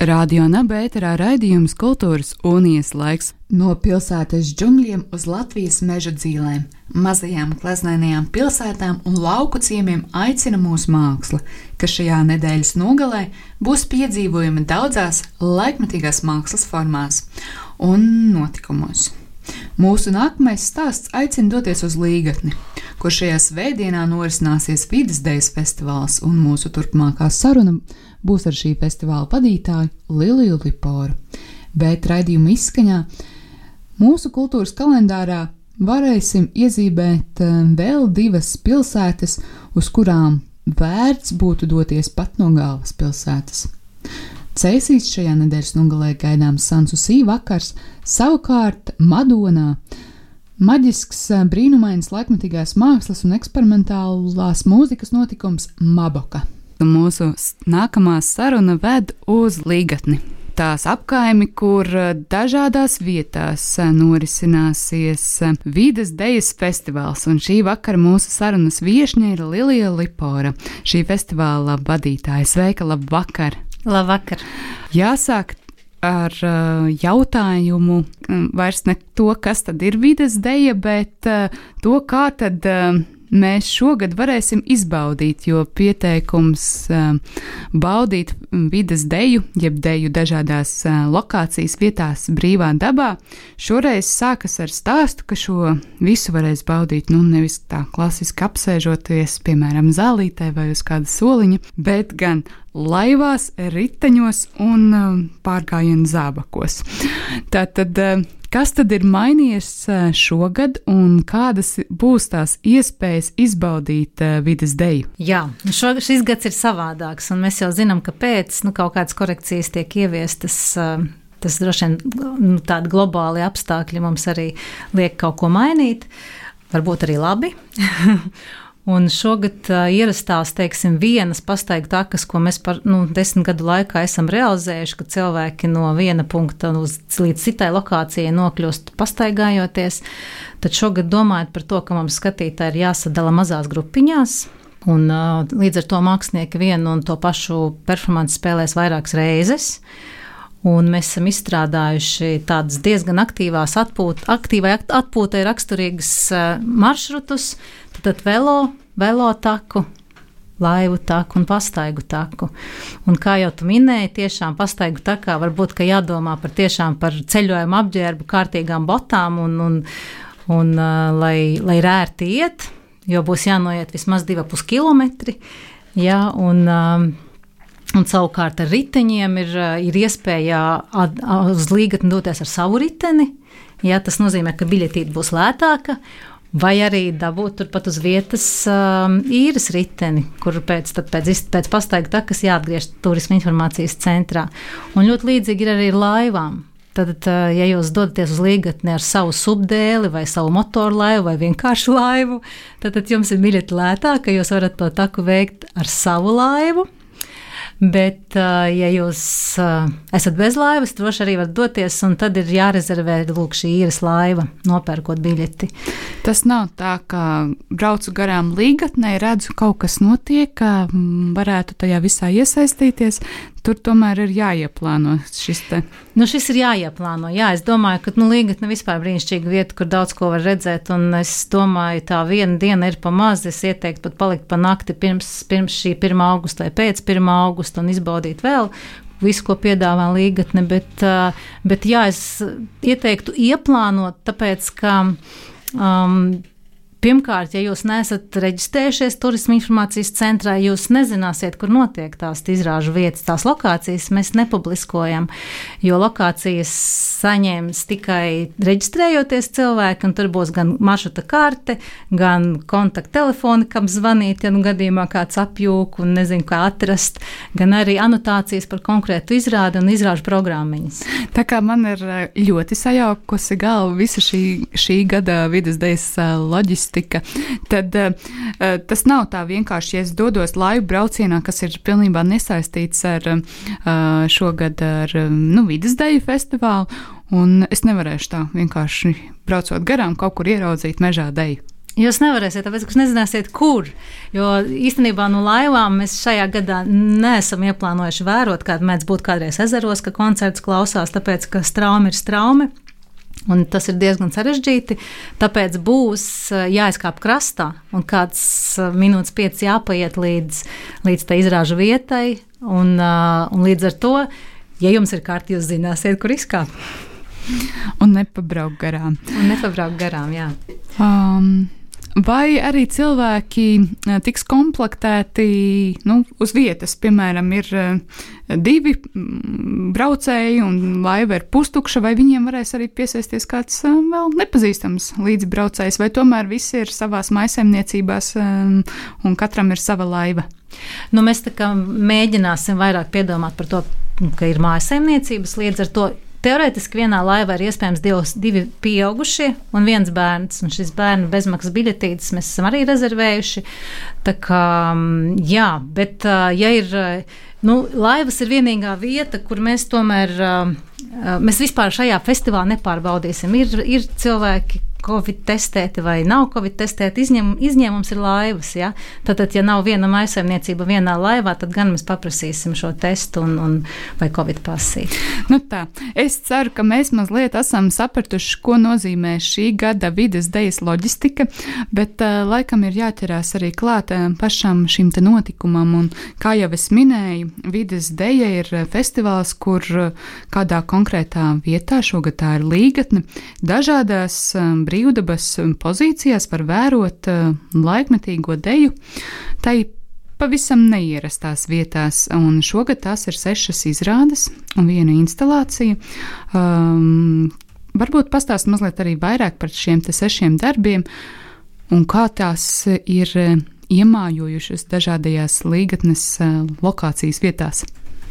Radio Nabērā raidījums Kultūras Unijas laiks. No pilsētas džungļiem uz Latvijas meža dzīvēm, mazajām gleznainajām pilsētām un lauku ciemiem aicina mūsu māksla, kas šajā nedēļas nogalē būs piedzīvojama daudzās laikmetīgās mākslas formās un notikumos. Mūsu nākamais stāsts aicina doties uz Līgatni, kur šajā svētdienā norisināsies Vides Dejas festivāls, un mūsu turpmākā saruna būs ar šī festivāla vadītāju Liliju Liporu. Bet raidījuma izskaņā mūsu kultūras kalendārā varēsim iezīmēt eh, vēl divas pilsētas, uz kurām vērts būtu doties pat no galvaspilsētas. Cēsīs šajā nedēļas nogalē gaidāms Sansusī vakars, savukārt Madonā maģisks, eh, brīnumains laikmatīgās mākslas un eksperimentālās mūzikas notikums Maboka mūsu nākamā saruna ved uz Līgatni. Tās apkaimi, kur eh, dažādās vietās eh, norisināsies vides dejas festivāls, un šī vakara mūsu sarunas viesņa ir Lilija Lipora, šī festivāla vadītāja. Sveika, labvakar! Labvakar! Jāsāk ar jautājumu vairs ne to, kas tad ir vides deja, bet to, kā tad mēs šogad varēsim izbaudīt, jo pieteikums uh, baudīt vidas deju, jeb deju dažādās uh, lokācijas vietās brīvā dabā, šoreiz sākas ar stāstu, ka šo visu varēs baudīt nu nevis tā klasiski apsēžoties, piemēram, zālītē vai uz kāda soliņa, bet gan laivās, riteņos un uh, pārgājienu zābakos. Tātad Kas tad ir mainījies šogad un kādas būs tās iespējas izbaudīt vidas deju? Jā, šo, šis gads ir savādāks, un mēs jau zinām, ka pēc nu, kaut kādas korekcijas tiek ieviestas. Tas droši vien nu, tādi globāli apstākļi mums arī liek kaut ko mainīt, varbūt arī labi. Un šogad uh, ierastās, teiksim, vienas pastaigu takas, ko mēs par nu, desmit gadu laikā esam realizējuši, ka cilvēki no viena punkta uz, līdz citai lokācijai nokļūst pastaigājoties. Tad šogad domājot par to, ka mums skatītāji ir jāsadala mazās grupiņās. Un, uh, līdz ar to mākslinieki vienu un to pašu performanci spēlēs vairākas reizes. Un mēs esam izstrādājuši tādas diezgan aktīvās atpūt, aktīvai atpūtai raksturīgas uh, maršrutus, Tad velo, velo taku, laivu taku un pastaigu taku. Un kā jau tu minēji, tiešām pastaigu takā varbūt jādomā par tiešām par ceļojumu apģērbu, kārtīgām botām un, un, un uh, lai, lai rērti iet, jo būs jānoiet vismaz 2,5 km. Ja, un, um, Un savukārt ar riteņiem ir, ir iespēja uz līgatni doties ar savu riteni. Ja, tas nozīmē, ka biļetīte būs lētāka Vai arī dabūt turpat uz vietas um, īres riteni, kur pēc, pēc, pēc pastaiga takas jāatgriež turisma informācijas centrā. Un ļoti līdzīgi ir arī ar laivām. Tad, uh, ja jūs dodaties uz līgatni ar savu subdēli, vai savu motoru laivu, vai vienkāršu laivu, tad, tad jums ir biļete lētāk, ka jūs varat to taku veikt ar savu laivu. Bet, ja jūs esat bez laivas, droši arī varat doties, un tad ir jārezervē lūk, šī īres laiva, nopērkot biļeti. Tas nav tā, ka braucu garām līgatnē, redzu, kaut kas notiek, ka varētu tajā visā iesaistīties. Tur tomēr ir jāieplāno šis te. Nu, šis ir jāieplāno. Jā, es domāju, ka nu, Līgatne vispār brīnišķīga vieta, kur daudz ko var redzēt. Un es domāju, tā viena diena ir pa maz. Es ieteiktu pat palikt pa nakti pirms, pirms šī 1. augusta vai pēc 1. augusta un izbaudīt vēl visu, ko piedāvā Līgatne. Bet, bet jā, es ieteiktu ieplānot, tāpēc ka. Um, Pirmkārt, ja jūs neesat reģistrējušies turisma informācijas centrā, jūs nezināsiet, kur notiek tās izrāžu vietas, tās lokācijas mēs nepubliskojam, jo lokācijas saņems tikai reģistrējoties cilvēki, un tur būs gan maršruta karte, gan kontakttelefoni, kam zvanīt, ja nu gadījumā kāds apjūk un nezinu, kā atrast, gan arī anotācijas par konkrētu izrādi un izrāžu programmiņas. Tā kā man ir ļoti sajaukusi galva visa šī, šī gada vidas dejas loģistika loģistika, tad uh, tas nav tā vienkārši, ja es dodos laivu braucienā, kas ir pilnībā nesaistīts ar uh, šogad ar nu, vidas deju festivālu, un es nevarēšu tā vienkārši braucot garām kaut kur ieraudzīt mežā deju. Jūs nevarēsiet, tāpēc, ka jūs nezināsiet, kur. Jo īstenībā no laivām mēs šajā gadā neesam ieplānojuši vērot, kāda mēdz būt kādreiz ezeros, ka koncerts klausās, tāpēc, ka straumi ir straumi. Un tas ir diezgan sarežģīti. Tāpēc būs eh, jāizkāp krastā un kāds eh, minūtes pieci jāpaiet līdz, līdz tai izrāžu vietai. Un, eh, un līdz ar to, ja jums ir kārta, jūs zināsiet, kur izkāpt. Un nepabraukt garām. Un nepabraukt garām, jā. Um. Vai arī cilvēki eh, tiks komplektēti nu, uz vietas? Piemēram, ir eh, divi mm, braucēji un laiva ir pustukša, vai viņiem varēs arī piesaisties kāds eh, vēl nepazīstams līdzbraucējs, vai tomēr visi ir savās maisaimniecībās un katram ir sava laiva? Nu, mēs mēģināsim vairāk piedomāt par to, ka ir mājasemniecības, līdz ar to Teorētiski vienā laivā ir iespējams divs, divi pieaugušie un viens bērns. Un šis bērnu bezmaksas biļetītes mēs esam arī rezervējuši. Tā kā, mm, jā, bet ja ir, nu, laivas ir vienīgā vieta, kur mēs tomēr, mēs vispār šajā festivālā nepārbaudīsim. Ir, ir cilvēki, Covid testēti vai nav Covid testēti, izņem, izņēmums ir laivas. Ja? Tātad, ja nav viena maisaimniecība vienā laivā, tad gan mēs paprasīsim šo testu un, un vai Covid pasīt. Nu tā, es ceru, ka mēs mazliet esam sapratuši, ko nozīmē šī gada vides dejas loģistika, bet uh, laikam ir jāķerās arī klāt uh, pašam šim te notikumam. Un, kā jau es minēju, vides deja ir festivāls, kur uh, kādā konkrētā vietā, šogad tā ir līgatne, dažādās um, brīvdabas pozīcijās var vērot uh, laikmetīgo deju. Tai pavisam neierastās vietās, un šogad tās ir sešas izrādes un viena instalācija. Um, varbūt pastāst mazliet arī vairāk par šiem sešiem darbiem un kā tās ir iemājojušas dažādajās līgatnes uh, lokācijas vietās.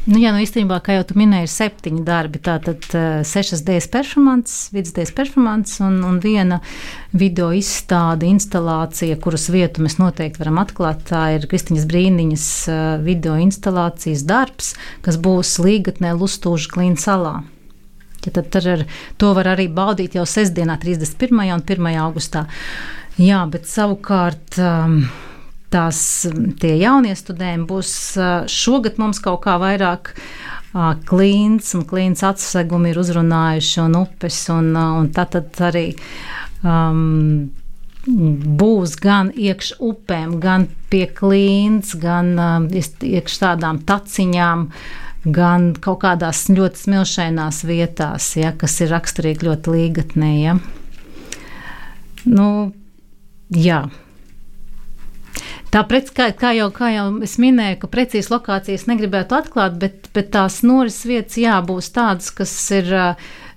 Nu, jā, nu īstenībā, kā jau tu minēji, ir septiņi darbi. Tātad uh, sešas dienas performances, vidusdienas performances un, un viena video izstāde, instalācija, kuras vietu mēs noteikti varam atklāt. Tā ir Kristiņas Brīniņas uh, video instalācijas darbs, kas būs līgatnē Lustūža Klīna salā. Ja tad ar, to var arī baudīt jau sestdienā, 31. un 1. augustā. Jā, bet savukārt. Um, tās tie jaunie studenti būs šogad mums kaut kā vairāk. Klīns un klīns atsegumi ir uzrunājuši un upes, un, un tad, tad arī um, būs gan iekš upēm, gan pie klīns, gan um, iekš tādām taciņām, gan kaut kādās ļoti smilšainās vietās, ja, kas ir raksturīgi ļoti līgatnē. Ja. Nu, jā. Tāpēc, kā, kā, jau, kā jau es minēju, ka precīzi lokācijas negribētu atklāt, bet, bet tās norises vietas jābūs tādas, kas ir.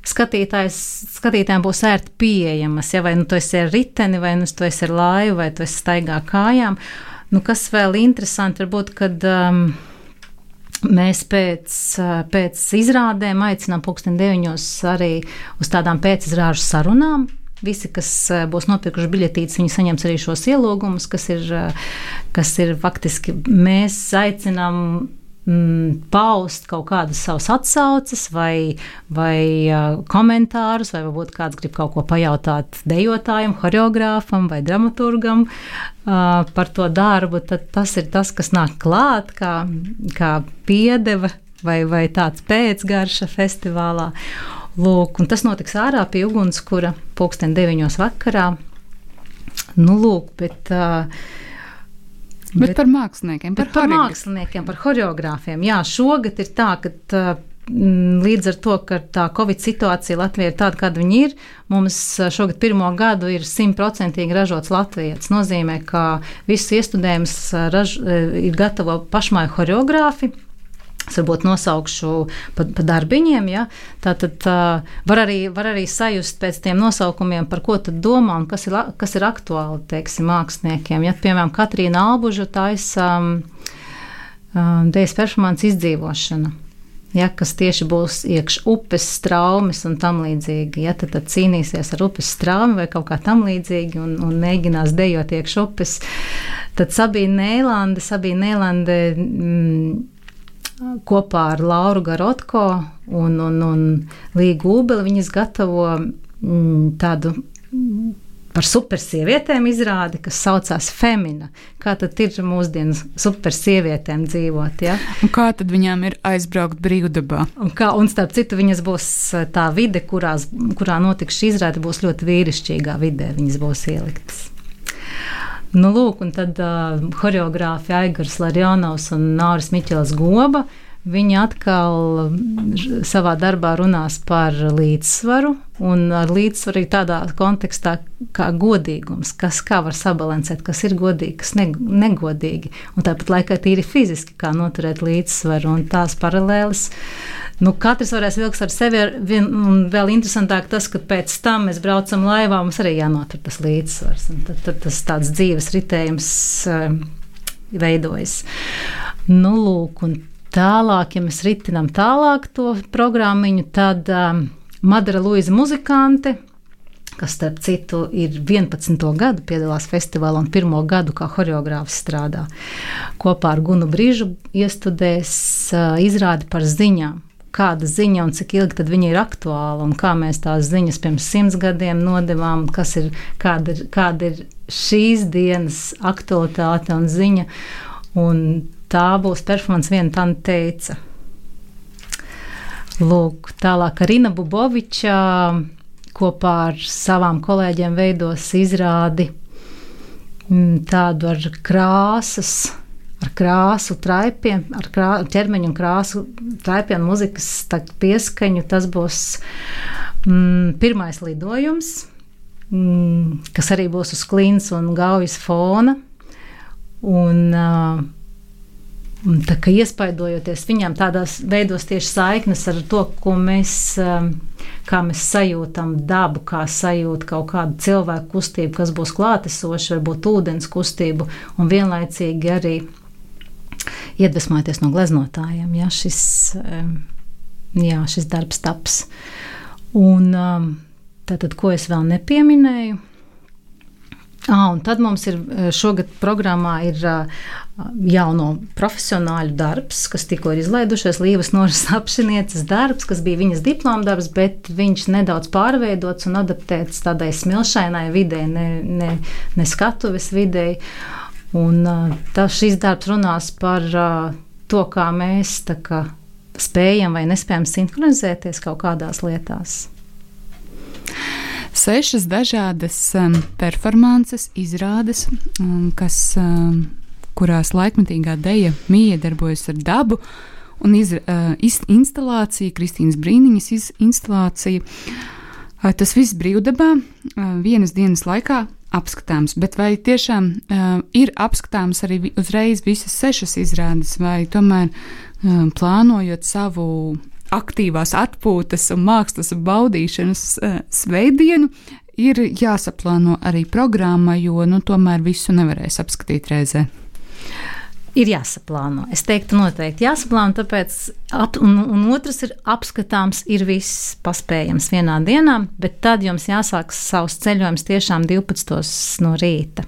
Skatītājiem būs ērti pieejamas, ja vai nu tu esi ar riteni, vai nu tu esi ar laivu, vai tu esi staigā kājām. Nu, kas vēl interesanti, varbūt, kad um, mēs pēc, pēc izrādēm aicinām pulksten deviņos arī uz tādām pēcizrāžu sarunām, Visi, kas eh, būs nopirkuši biļetītes, viņi saņems arī šos ielūgumus, kas ir, eh, kas ir faktiski mēs aicinām mm, paust kaut kādas savas atsauces, vai, vai uh, komentārus, vai varbūt kāds grib kaut ko pajautāt dejotājam, choreogrāfam vai dramaturgam par to darbu, tad tas ir tas, kas nāk klāt kā, kā piedeva vai, vai tāds pēcgarša festivālā. Lūk, tas notiks ārā pie ugunskura pulksten deviņos vakarā. Nu, lūk, bet, uh, Bet, bet par māksliniekiem, par, par māksliniekiem, par choreogrāfiem. Jā, šogad ir tā, ka uh, līdz ar to, ka tā Covid situācija Latvijā ir tāda, kāda viņa ir, mums šogad pirmo gadu ir simtprocentīgi ražots Latvijā. Tas nozīmē, ka visus iestudējumus ir gatavo pašmāju horeogrāfi. Es varbūt nosaukšu pa, pa darbiņiem. Ja? Tā tad uh, var, arī, var arī sajust pēc tiem nosaukumiem, par ko tad domā un kas ir, kas ir aktuāli teiksim, māksliniekiem. Ja? Piemēram, Katrīna Albuža taisa um, um, dēļas performāns izdzīvošana. Ja, kas tieši būs iekš upes straumes un tam līdzīgi. Ja, tad, tad cīnīsies ar upes straumi vai kaut kā tam līdzīgi un, un mēģinās dejot iekš upes. Tad Sabīna Nēlande, Sabīna Nēlande mm, kopā ar Lauru Garotko un, un, un Līgu Ubeli viņas gatavo mm, tādu par supersievietēm izrādi, kas saucās Femina. Kā tad ir mūsdienu supersievietēm dzīvot? Ja? Un kā tad viņām ir aizbraukt brīvdabā? Un, kā, un starp citu, viņas būs eh, tā vide, kurās, kurā notiks šī izrāde, būs ļoti vīrišķīgā vidē, viņas būs ieliktas. Nu, lūk, un tad uh, choreogrāfi Aigars Larionovs un Nāris Miķels Goba. Viņi atkal savā darbā runās par līdzsvaru, un ar līdzsvaru arī tādā kontekstā kā godīgums, kas kā var sabalansēt, kas ir godīgi, kas ne, negodīgi, un tāpat laikā tīri fiziski, kā noturēt līdzsvaru un tās paralēles. Nu, katrs varēs vilkt ar sevi, vien, un vēl interesantāk tas, ka pēc tam mēs braucam laivā, mums arī jānotur tas līdzsvars, tad, tad tas tāds dzīves ritējums uh, veidojas. Nu, lūk, Tālāk, ja mēs ritinām tālāk to programmu, tad um, Madara Luisa muzikante, kas, starp citu, ir 11. gadu piedalās festivālā un pirmo gadu kā choreogrāfs strādā. Kopā ar Gunu Brīžu iestudēs uh, izrādi par ziņām. Kāda ziņa un cik ilgi viņa ir aktuāla, un kā mēs tās ziņas pirms simts gadiem nodevām, kas ir, kāda ir, kāda ir šīs dienas aktualitāte un ziņa. Un tā būs performance, viena tā teica. Lūk, tālāk Arina Buboviča kopā ar savām kolēģiem veidos izrādi mm, tādu ar krāsas, ar krāsu traipiem, ar krā, ķermeņu un krāsu traipiem, muzikas pieskaņu. Tas būs mm, pirmais lidojums, mm, kas arī būs uz klīnas un gaujas fona. Un, uh, Tā kā iespaidojoties viņam, tādās veidos tieši saiknes ar to, ko mēs, kā mēs sajūtam dabu, kā sajūt kaut kādu cilvēku kustību, kas būs klātesoša, varbūt ūdens kustību, un vienlaicīgi arī iedvesmojoties no gleznotājiem, ja šis, jā, šis darbs taps. Un tātad, ko es vēl nepieminēju? Ah, un tad mums ir eh, šogad programmā ir eh, jauno profesionāļu darbs, kas tikko ir izlaidušies. Līvas Noras apšinieces darbs, kas bija viņas diploma darbs, bet viņš nedaudz pārveidots un adaptēts tādai smilšainai videi, ne, ne, ne skatuves videi. Un tas šis darbs runās par to, kā mēs kā, spējam vai nespējam sinhronizēties kaut kādās lietās sešas dažādas performances, izrādes, kas, kurās laikmetīgā deja mīja darbojas ar dabu. Un iz, uh, iz, instalācija, Kristīnas Brīniņas iz, instalācija, uh, tas viss brīvdabā, uh, vienas dienas laikā apskatāms. Bet vai tiešām uh, ir apskatāms arī uzreiz visas sešas izrādes, vai tomēr uh, plānojot savu aktīvās atpūtas un mākslas baudīšanas uh, sveidienu, ir jāsaplāno arī programma, jo nu, tomēr visu nevarēs apskatīt reizē. Ir jāsaplāno. Es teiktu, noteikti jāsaplāno, tāpēc, ap, un, un otrs ir apskatāms, ir viss paspējams vienā dienā, bet tad jums jāsāk savs ceļojums tiešām 12 no rīta.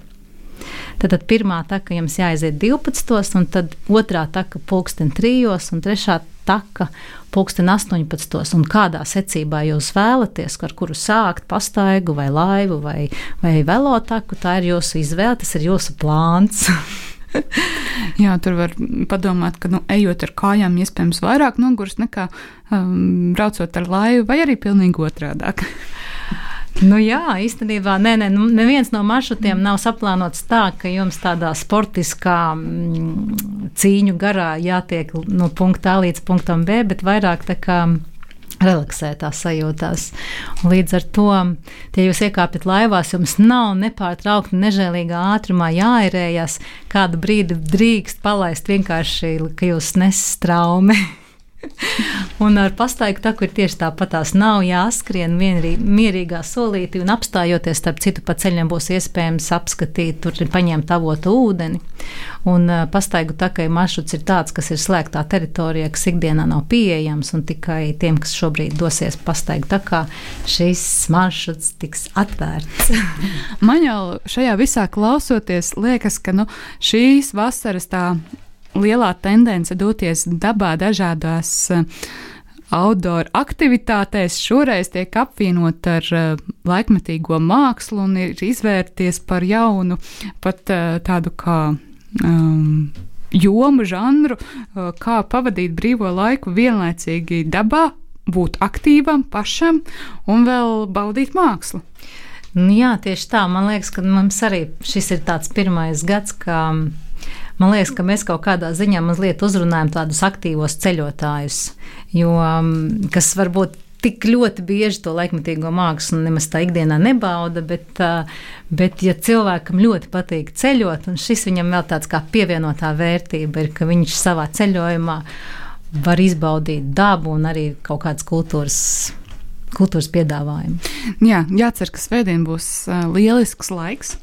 Tad, pirmā taka jums jāaiziet 12, un tad otrā taka pulksten 3, un trešā taka pulksten 18. un kādā secībā jūs vēlaties, ar kuru sākt pastaigu vai laivu vai, vai velotaku, tā ir jūsu izvēle, tas ir jūsu plāns. Jā, tur var padomāt, ka nu, ejot ar kājām, iespējams, vairāk nogurst nekā um, braucot ar laivu, vai arī pilnīgi otrādi. Nu jā, īstenībā nē, nē, nu, neviens no maršrutiem nav saplānots tā, ka jums tādā sportiskā, mm, cīņu garā jātiek no punkta A līdz punktam B, bet vairāk tā kā relaksētās sajūtās. Līdz ar to, ja jūs iekāpjat laivās, jums nav nepārtraukti nežēlīgā ātrumā jāierējas, kādu brīdi drīkst palaist vienkārši, ka jūs nestraumi. un ar pastaigu taku ir tieši tāpat. Tās nav jāskrien vienrī, mierīgā solītī, un apstājoties starp citu pa ceļam būs iespējams apskatīt, tur ir paņemt avotu ūdeni. Un pastaigu takai maršruts ir tāds, kas ir slēgtā teritorijā, kas ikdienā nav pieejams, un tikai tiem, kas šobrīd dosies pastaigu takā, šis maršruts tiks atvērts. Man jau šajā visā klausoties, liekas, ka nu, šīs vasaras tā lielā tendence doties dabā dažādās uh, outdoor aktivitātēs šoreiz tiek apvienot ar uh, laikmetīgo mākslu un ir izvērties par jaunu, pat uh, tādu kā um, jomu, žanru, kā pavadīt brīvo laiku vienlaicīgi dabā, būt aktīvam pašam un vēl baudīt mākslu. Nu, jā, tieši tā. Man liekas, ka mums arī šis ir tāds pirmais gads, kā man liekas, ka mēs kaut kādā ziņā mazliet uzrunājam tādus aktīvos ceļotājus, jo, um, kas varbūt tik ļoti bieži to laikmatīgo mākslu nemaz tā ikdienā nebauda, bet, bet ja cilvēkam ļoti patīk ceļot, un šis viņam vēl tāds kā pievienotā vērtība ir, ka viņš savā ceļojumā var izbaudīt dabu un arī kaut kādas kultūras kultūras piedāvājumu. Jā, jācer, ka svētdien būs lielisks laiks.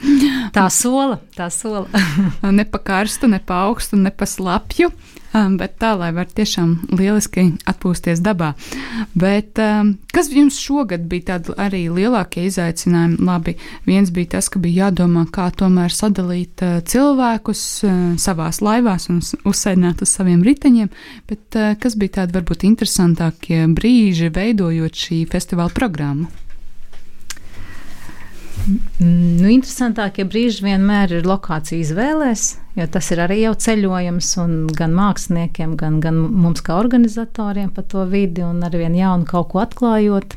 Tā sola, tā sola. ne pa karstu, ne pa augstu, ne pa slapju, um, bet tā, lai var tiešām lieliski atpūsties dabā. Bet um, kas jums šogad bija tādi arī lielākie izaicinājumi? Labi, viens bija tas, ka bija jādomā, kā tomēr sadalīt uh, cilvēkus uh, savās laivās un uzsēdināt uz saviem riteņiem, bet uh, kas bija tādi varbūt interesantākie brīži veidojot šī festivāla programmu? Nu, interesantākie brīži vienmēr ir lokācija izvēlēs, jo tas ir arī jau ceļojums gan māksliniekiem, gan, gan mums kā organizatoriem par to vidi un ar vien jaunu kaut ko atklājot.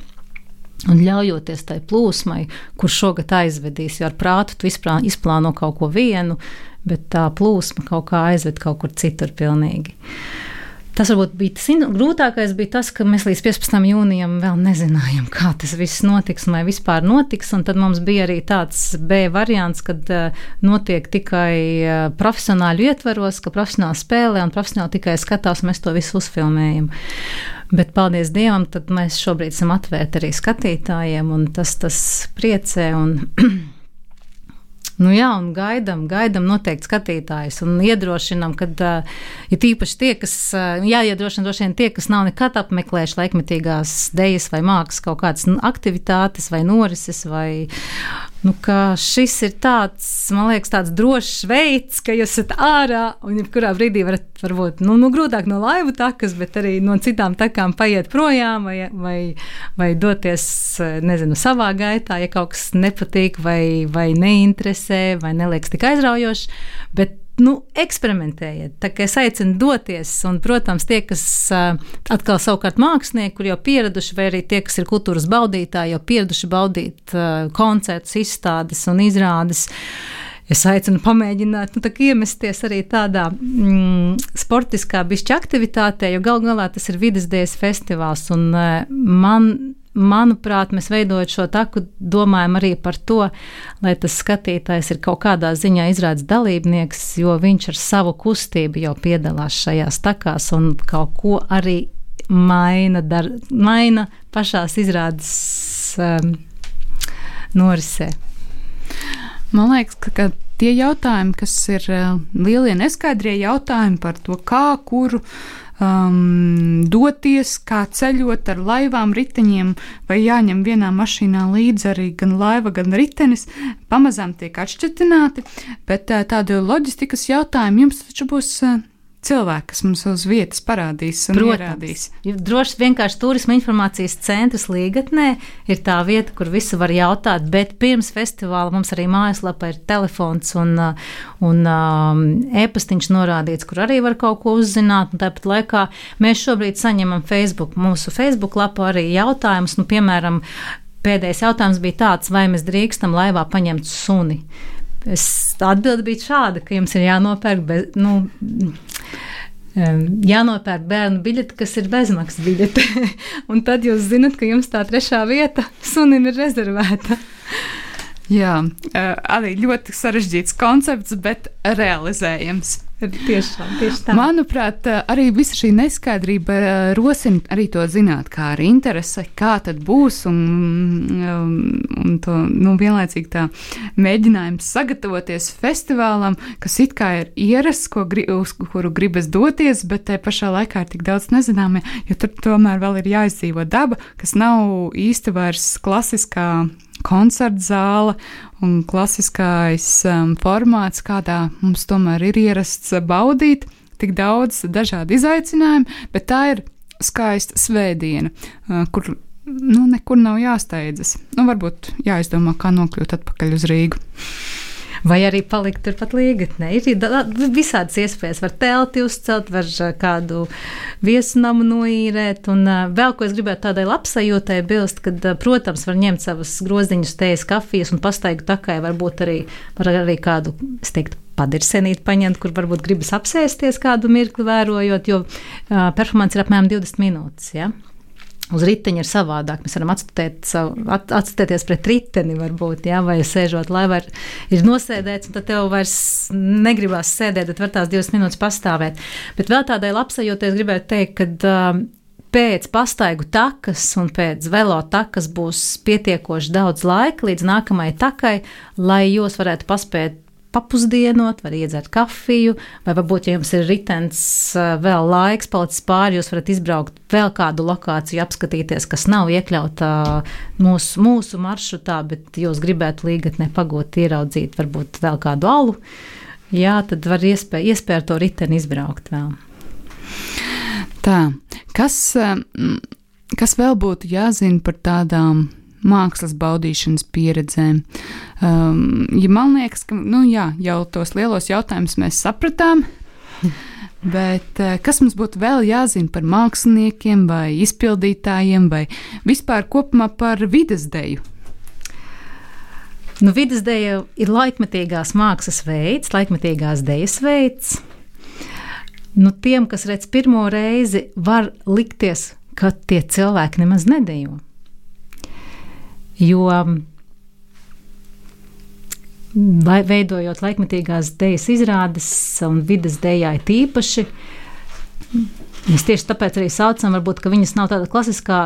Un ļaujoties tai plūsmai, kur šogad aizvedīs, jo ar prātu tu izplāno kaut ko vienu, bet tā plūsma kaut kā aizved kaut kur citur pilnīgi. Uh, Tas varbūt bija tas grūtākais, bija tas, ka mēs līdz 15. jūnijam vēl nezinājām, kā tas viss notiks un vai vispār notiks. Un tad mums bija arī tāds B variants, kad uh, notiek tikai uh, profesionāļu ietveros, ka profesionāli spēlē un profesionāli tikai skatās, mēs to visu uzfilmējam. Bet, paldies Dievam, mēs šobrīd esam atvērti arī skatītājiem, un tas, tas priecē. Un Nu jā, un gaidām, gaidām noteikti skatītājus un iedrošinām, ka uh, ir tīpaši tie, kas, uh, jāiedrošina droši vien tie, kas nav nekad apmeklējuši laikmetīgās dejas vai mākslas kaut kādas aktivitātes vai norises vai Nu, šis ir tāds, man liekas, tāds drošs veids, ka jūs esat ārā un jebkurā brīdī varat, varbūt, nu, nu grūtāk no laivu takas, bet arī no citām takām paiet projām vai, vai, vai doties, nezinu, savā gaitā, ja kaut kas nepatīk vai, vai neinteresē vai neliekas tik aizraujoši. Bet nu, eksperimentējiet. Tā kā es aicinu doties, un, protams, tie, kas atkal savukārt mākslinieki, kur jau pieraduši, vai arī tie, kas ir kultūras baudītāji, jau pieraduši baudīt koncertus, izstādes un izrādes. Es aicinu pamēģināt, nu, iemesties arī tādā mm, sportiskā bišķi aktivitātē, jo gal galā tas ir vidas dienas festivāls. Un, man manuprāt, mēs veidojot šo taku, domājam arī par to, lai tas skatītājs ir kaut kādā ziņā izrādes dalībnieks, jo viņš ar savu kustību jau piedalās šajās takās un kaut ko arī maina, dar, maina pašās izrādes um, norisē. Man liekas, ka, ka tie jautājumi, kas ir uh, lielie neskaidrie jautājumi par to, kā, kuru um, doties, kā ceļot ar laivām, riteņiem, vai jāņem vienā mašīnā līdzi arī gan laiva, gan ritenis, pamazām tiek atšķirtināti, bet uh, tādu loģistikas jautājumu jums taču būs. Uh, cilvēki, kas mums uz vietas parādīs un Protams, ierādīs. Droši vienkārši turisma informācijas centrs Līgatnē ir tā vieta, kur visu var jautāt, bet pirms festivāla mums arī mājaslapā ir telefons un, un um, e-pastiņš norādīts, kur arī var kaut ko uzzināt. Tāpat laikā mēs šobrīd saņemam Facebook, mūsu Facebook lapā arī jautājumus, nu, piemēram, pēdējais jautājums bija tāds, vai mēs drīkstam laivā paņemt suni. Es atbildi bija šāda, ka jums ir jānopērk bez, nu, jānopērk bērnu biļete, kas ir bezmaksas biļete. un tad jūs zinat, ka jums tā trešā vieta sunim ir rezervēta. Jā, arī ļoti sarežģīts koncepts, bet realizējams. Tiešām, tieši tā. Manuprāt, arī visa šī neskaidrība rosina arī to zināt, kā arī interese, kā tad būs, un, un to nu, vienlaicīgi tā mēģinājums sagatavoties festivālam, kas it kā ir ierasts, ko, uz kuru gribas doties, bet te pašā laikā ir tik daudz nezināmie, jo tur tomēr vēl ir jāizdzīvo daba, kas nav īsti vairs klasiskā koncerta zāle un klasiskais um, formāts, kādā mums tomēr ir ierasts baudīt. Tik daudz dažādu izaicinājumu, bet tā ir skaista svētdiena, uh, kur nu, nekur nav jāsteidzas. Nu, varbūt jāizdomā, kā nokļūt atpakaļ uz Rīgu vai arī palikt turpat līgatnē. Ir visādas iespējas. Var telti uzcelt, var kādu viesunamu noīrēt. Un vēl ko es gribētu tādai labsajūtai bilst, kad, protams, var ņemt savas groziņus, tējas, kafijas un pastaigu takai, varbūt arī, var arī kādu, es teiktu, padirsenīt paņemt, kur varbūt gribas apsēsties kādu mirkli vērojot, jo uh, performance ir apmēram 20 minūtes. Ja? Uz riteņa ir savādāk. Mēs varam atstāt savu, at, atstēties pret riteni, varbūt, jā, vai sēžot laivā, ir nosēdēts, un tad tev vairs negribās sēdēt, tad var tās divas minūtes pastāvēt. Bet vēl tādai labsajūtai es gribētu teikt, ka um, pēc pastaigu takas un pēc velo takas būs pietiekoši daudz laika līdz nākamajai takai, lai jūs varētu paspēt papusdienot, var iedzert kafiju, vai varbūt, ja jums ir ritens, eh, vēl laiks palicis pāri, jūs varat izbraukt vēl kādu lokāciju, apskatīties, kas nav iekļauta mūsu, mūsu maršrutā, bet jūs gribētu līgatnē pagot, ieraudzīt varbūt vēl kādu alu. Jā, tad var iespēja, iespēja ar to riteni izbraukt vēl. Tā, kas, eh, kas vēl būtu jāzina par tādām mākslas baudīšanas pieredzēm. Um, ja man liekas, ka nu, jā, jau tos lielos jautājumus mēs sapratām. Bet uh, kas mums būtu vēl jāzina par māksliniekiem, vai izpildītājiem, vai vispār kopumā par vidas deju? Nu, vidas deja ir laikmetīgās mākslas veids, laikmetīgās dejas veids. Nu, tiem, kas redz pirmo reizi, var likties, ka tie cilvēki nemaz nedejo. Jo vai veidojot laikmetīgās dēļas izrādes un vidas dējai tīpaši. Mēs tieši tāpēc arī saucam, varbūt, ka viņas nav tāda klasiskā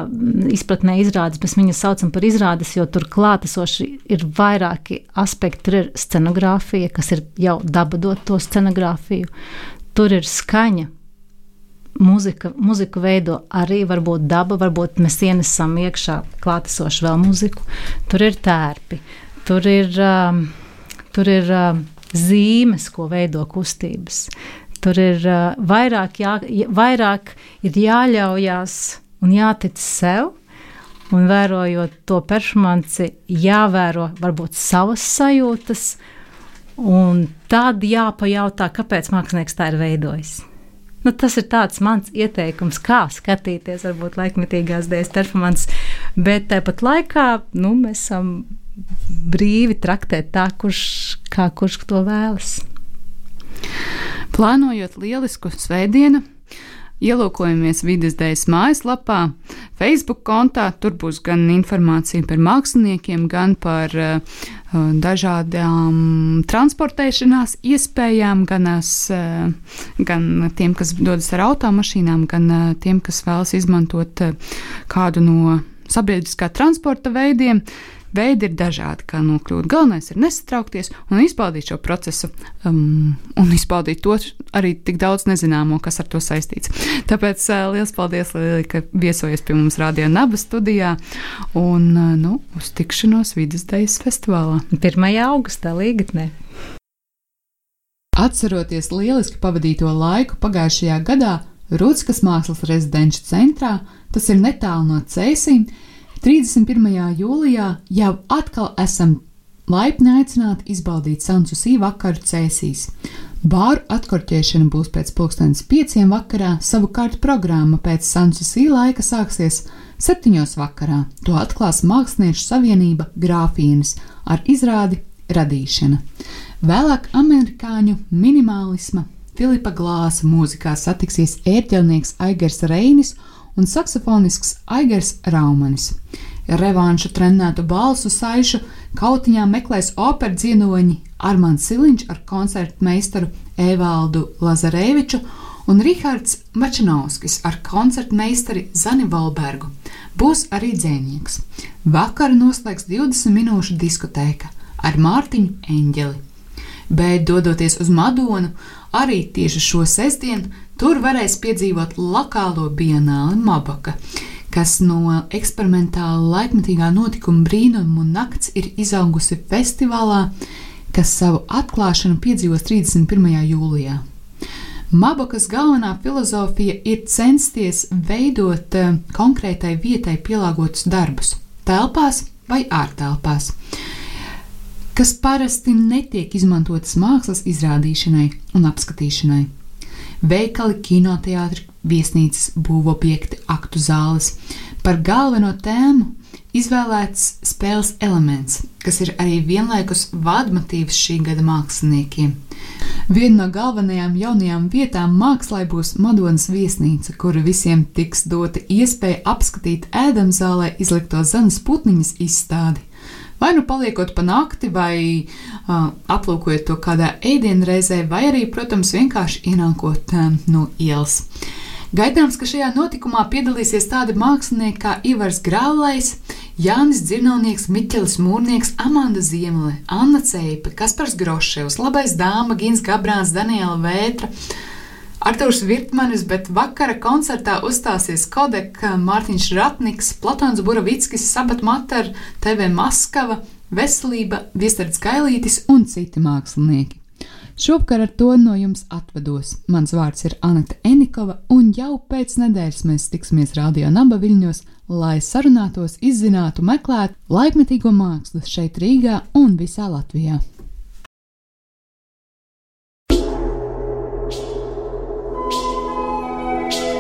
izpratnē izrādes, bet viņas saucam par izrādes, jo tur klātesoši ir vairāki aspekti. Tur ir scenogrāfija, kas ir jau daba dot to scenogrāfiju, tur ir skaņa, Mūzika, mūziku veido arī varbūt daba, varbūt mēs ienesam iekšā klātesošu vēl mūziku. Tur ir tērpi, tur ir, um, tur ir um, zīmes, ko veido kustības. Tur ir uh, vairāk, jā, vairāk ir jāļaujās un jātic sev. Un vērojot to performanci, jāvēro varbūt savas sajūtas, un tad jāpajautā, kāpēc mākslinieks tā ir veidojis. Nu, tas ir tāds mans ieteikums, kā skatīties, varbūt laikmetīgās dēļas performances, bet tāpat laikā nu, mēs esam brīvi traktēt tā, kurš, kā kurš to vēlas. Plānojot lielisku svētdienu, Ielūkojamies vidas dēļas mājaslapā, Facebook kontā. Tur būs gan informācija par māksliniekiem, gan par uh, dažādām transportēšanās iespējām, gan, es, uh, gan tiem, kas dodas ar automašīnām, gan uh, tiem, kas vēlas izmantot kādu no sabiedriskā transporta veidiem. Uh, Veidi ir dažādi, kā nokļūt. Galvenais ir nesatraukties un izbaudīt šo procesu, um, un izbaudīt to arī tik daudz nezināmo, kas ar to saistīts. Tāpēc uh, liels paldies, Lili, ka viesojies pie mums Rādio Naba studijā un uh, nu, uz tikšanos Vides Dejas festivālā. 1. augustā līgatnē. Atceroties lieliski pavadīto laiku pagājušajā gadā Rūtskas mākslas rezidenču centrā, tas ir netālu no Cēsīm, 31. jūlijā jau atkal esam laipni aicināti izbaudīt Sansusī vakaru cēsīs. Bāru atkorķēšana būs pēc pulkstenes pieciem vakarā, savukārt programma pēc Sansusī laika sāksies septiņos vakarā. To atklās Māksliniešu savienība Grāfīnas ar izrādi radīšana. Vēlāk amerikāņu minimālisma Filipa Glāsa mūzikā satiksies ērģelnieks Aigars Reinis un saksofonisks Aigars Raumanis. Revanšu trenētu balsu saišu kautiņā meklēs operas dzienoņi Armāns Siliņš ar koncertmeistaru Evaldu Lazareviču un Rihards Mačinovskis ar koncertmeistari Zani Valbergu. Būs arī dzēnieks. Vakaru noslēgs 20 minūšu diskotēka ar Mārtiņu Eņģeli. Bet, dodoties uz Madonu, arī tieši šo sestdienu tur varēs piedzīvot lokālo bienāli Mabaka, kas no eksperimentāla laikmetīgā notikuma brīnuma un nakts ir izaugusi festivālā, kas savu atklāšanu piedzīvos 31. jūlijā. Mabakas galvenā filozofija ir censties veidot uh, konkrētai vietai pielāgotus darbus, telpās vai ārtelpās kas parasti netiek izmantotas mākslas izrādīšanai un apskatīšanai. Veikali, kinoteātri, viesnīcas, būvobjekti, aktu zāles. Par galveno tēmu izvēlēts spēles elements, kas ir arī vienlaikus vadmotīvs šī gada māksliniekiem. Viena no galvenajām jaunajām vietām mākslā būs Madonas viesnīca, kura visiem tiks dota iespēja apskatīt ēdamzālē izlikto Zanas putniņas izstādi. Vai nu paliekot pa nakti, vai uh, aplūkojot to kādā ēdienreizē, vai arī, protams, vienkārši ienākot uh, no ielas. Gaidāms, ka šajā notikumā piedalīsies tādi mākslinieki kā Ivars Grālais, Jānis Dzirnavnieks, Miķelis Mūrnieks, Amanda Ziemele, Anna Ceipa, Kaspars Groševs, Labais Dāma, Gins Gabrāns, Daniela Vētra. Artūrs Virtmanis, bet vakara koncertā uzstāsies Kodeka, Mārtiņš Ratniks, Platons Buravickis, Sabat Matar, TV Maskava, Veselība, Viestards Gailītis un citi mākslinieki. Šovakar ar to no jums atvados. Mans vārds ir Anita Enikova, un jau pēc nedēļas mēs tiksimies Radio Naba Viļņos, lai sarunātos, izzinātu, meklētu laikmetīgo mākslu šeit Rīgā un visā Latvijā.